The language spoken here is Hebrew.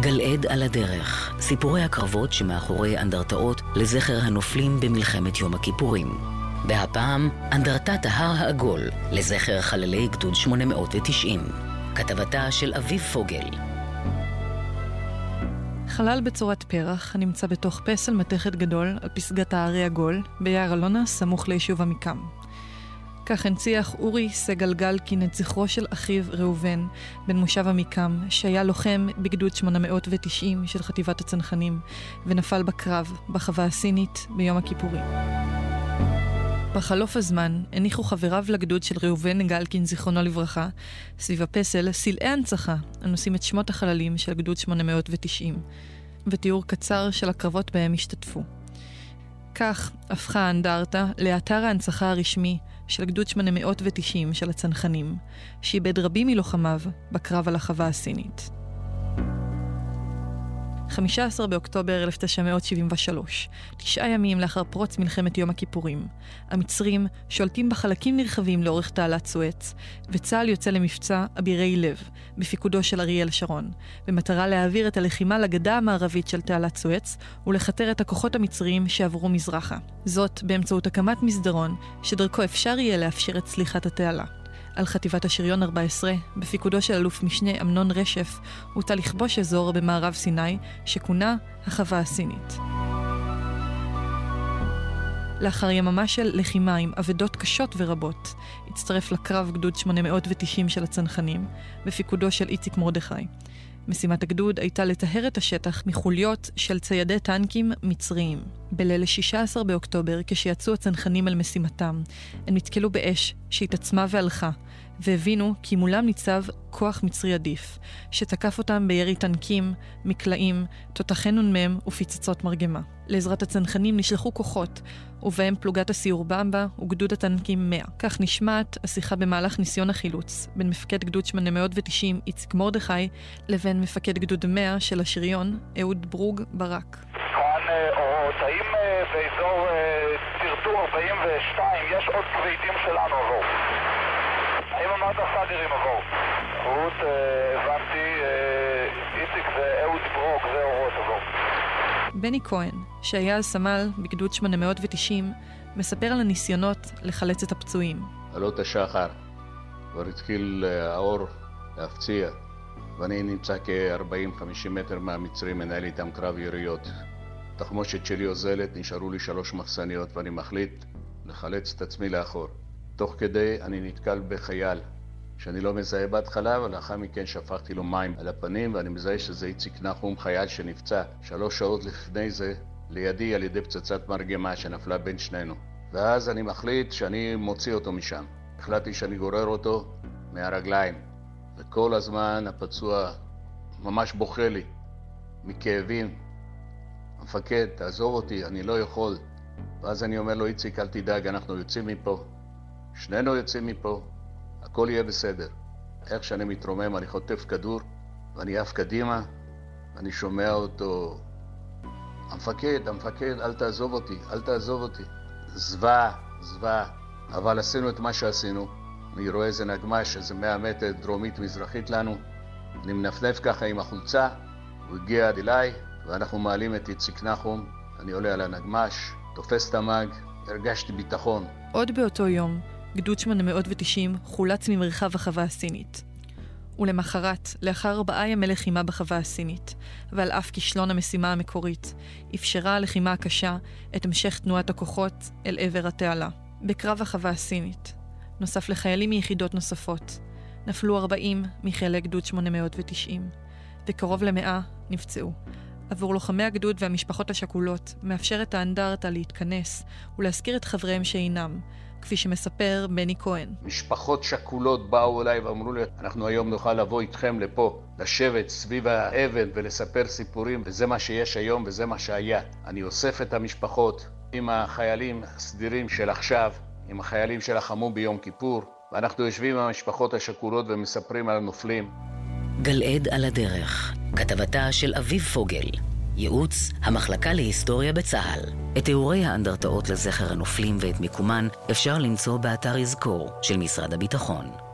גלעד על הדרך, סיפורי הקרבות שמאחורי אנדרטאות לזכר הנופלים במלחמת יום הכיפורים. והפעם, אנדרטת ההר העגול לזכר חללי גדוד 890. כתבתה של אביב פוגל. חלל בצורת פרח, הנמצא בתוך פסל מתכת גדול על פסגת הארי עגול, ביער אלונה, סמוך ליישוב עמיקם. כך הנציח אורי סגל גלקין את זכרו של אחיו ראובן, בן מושב עמיקם, שהיה לוחם בגדוד 890 של חטיבת הצנחנים, ונפל בקרב, בחווה הסינית, ביום הכיפורים. בחלוף הזמן הניחו חבריו לגדוד של ראובן גלקין, זיכרונו לברכה, סביב הפסל סלעי הנצחה הנושאים את שמות החללים של גדוד 890, ותיאור קצר של הקרבות בהם השתתפו. כך הפכה האנדרטה לאתר ההנצחה הרשמי של גדוד 890 של הצנחנים, שאיבד רבים מלוחמיו בקרב על החווה הסינית. 15 באוקטובר 1973, תשעה ימים לאחר פרוץ מלחמת יום הכיפורים. המצרים שולטים בחלקים נרחבים לאורך תעלת סואץ, וצה"ל יוצא למבצע אבירי לב, בפיקודו של אריאל שרון, במטרה להעביר את הלחימה לגדה המערבית של תעלת סואץ, ולכתר את הכוחות המצריים שעברו מזרחה. זאת באמצעות הקמת מסדרון, שדרכו אפשר יהיה לאפשר את צליחת התעלה. על חטיבת השריון 14, בפיקודו של אלוף משנה אמנון רשף, הוטל לכבוש אזור במערב סיני, שכונה החווה הסינית. לאחר יממה של לחימה עם אבדות קשות ורבות, הצטרף לקרב גדוד 890 של הצנחנים, בפיקודו של איציק מרדכי. משימת הגדוד הייתה לטהר את השטח מחוליות של ציידי טנקים מצריים. בליל 16 באוקטובר, כשיצאו הצנחנים אל משימתם, הם נתקלו באש שהתעצמה והלכה, והבינו כי מולם ניצב כוח מצרי עדיף, שתקף אותם בירי טנקים, מקלעים, תותחי נ"מ ופצצות מרגמה. לעזרת הצנחנים נשלחו כוחות, ובהם פלוגת הסיור במבה וגדוד הטנקים 100. כך נשמעת השיחה במהלך ניסיון החילוץ, בין מפקד גדוד 890 איציק מרדכי, לבין מפקד גדוד 100 של השריון, אהוד ברוג ברק. אורות, האם באזור טרטור 42 יש עוד כבדים שלנו? האם אמרת סאגרים עבור? רות, הבנתי, איציק זה אהוד ברוג, זה אורות עבור. בני כהן, שהיה על סמל בגדוד 890, מספר על הניסיונות לחלץ את הפצועים. עלות השחר, כבר התחיל האור להפציע, ואני נמצא כ-40-50 מטר מהמצרים, מנהל איתם קרב יריות. התחמושת שלי אוזלת, נשארו לי שלוש מחסניות, ואני מחליט לחלץ את עצמי לאחור. תוך כדי אני נתקל בחייל שאני לא מזהה בהתחלה, ולאחר מכן שפכתי לו מים על הפנים, ואני מזהה שזה איציק נחום, חייל שנפצע שלוש שעות לפני זה לידי על ידי פצצת מרגמה שנפלה בין שנינו. ואז אני מחליט שאני מוציא אותו משם. החלטתי שאני גורר אותו מהרגליים, וכל הזמן הפצוע ממש בוכה לי מכאבים. המפקד, תעזוב אותי, אני לא יכול. ואז אני אומר לו, איציק, אל תדאג, אנחנו יוצאים מפה. שנינו יוצאים מפה, הכל יהיה בסדר. איך שאני מתרומם, אני חוטף כדור, ואני עף קדימה, אני שומע אותו, המפקד, המפקד, אל תעזוב אותי, אל תעזוב אותי. זוועה, זוועה, אבל עשינו את מה שעשינו. אני רואה איזה נגמש, איזה מאה מטר דרומית-מזרחית לנו. אני מנפנף ככה עם החולצה, הוא הגיע עד אליי, ואנחנו מעלים את איציק נחום. אני עולה על הנגמש, תופס את המאג, הרגשתי ביטחון. עוד באותו יום, גדוד 890 חולץ ממרחב החווה הסינית. ולמחרת, לאחר ארבעה ימי לחימה בחווה הסינית, ועל אף כישלון המשימה המקורית, אפשרה הלחימה הקשה את המשך תנועת הכוחות אל עבר התעלה. בקרב החווה הסינית, נוסף לחיילים מיחידות נוספות, נפלו 40 מחיילי גדוד 890, וקרוב למאה נפצעו. עבור לוחמי הגדוד והמשפחות השכולות מאפשרת האנדרטה להתכנס ולהזכיר את חבריהם שאינם, כפי שמספר בני כהן. משפחות שכולות באו אליי ואמרו לי, אנחנו היום נוכל לבוא איתכם לפה, לשבת סביב האבן ולספר סיפורים, וזה מה שיש היום וזה מה שהיה. אני אוסף את המשפחות עם החיילים הסדירים של עכשיו, עם החיילים שלחמו ביום כיפור, ואנחנו יושבים עם המשפחות השכולות ומספרים על הנופלים. גלעד על הדרך, כתבתה של אביב פוגל, ייעוץ המחלקה להיסטוריה בצה"ל. את תיאורי האנדרטאות לזכר הנופלים ואת מיקומן אפשר למצוא באתר יזכור של משרד הביטחון.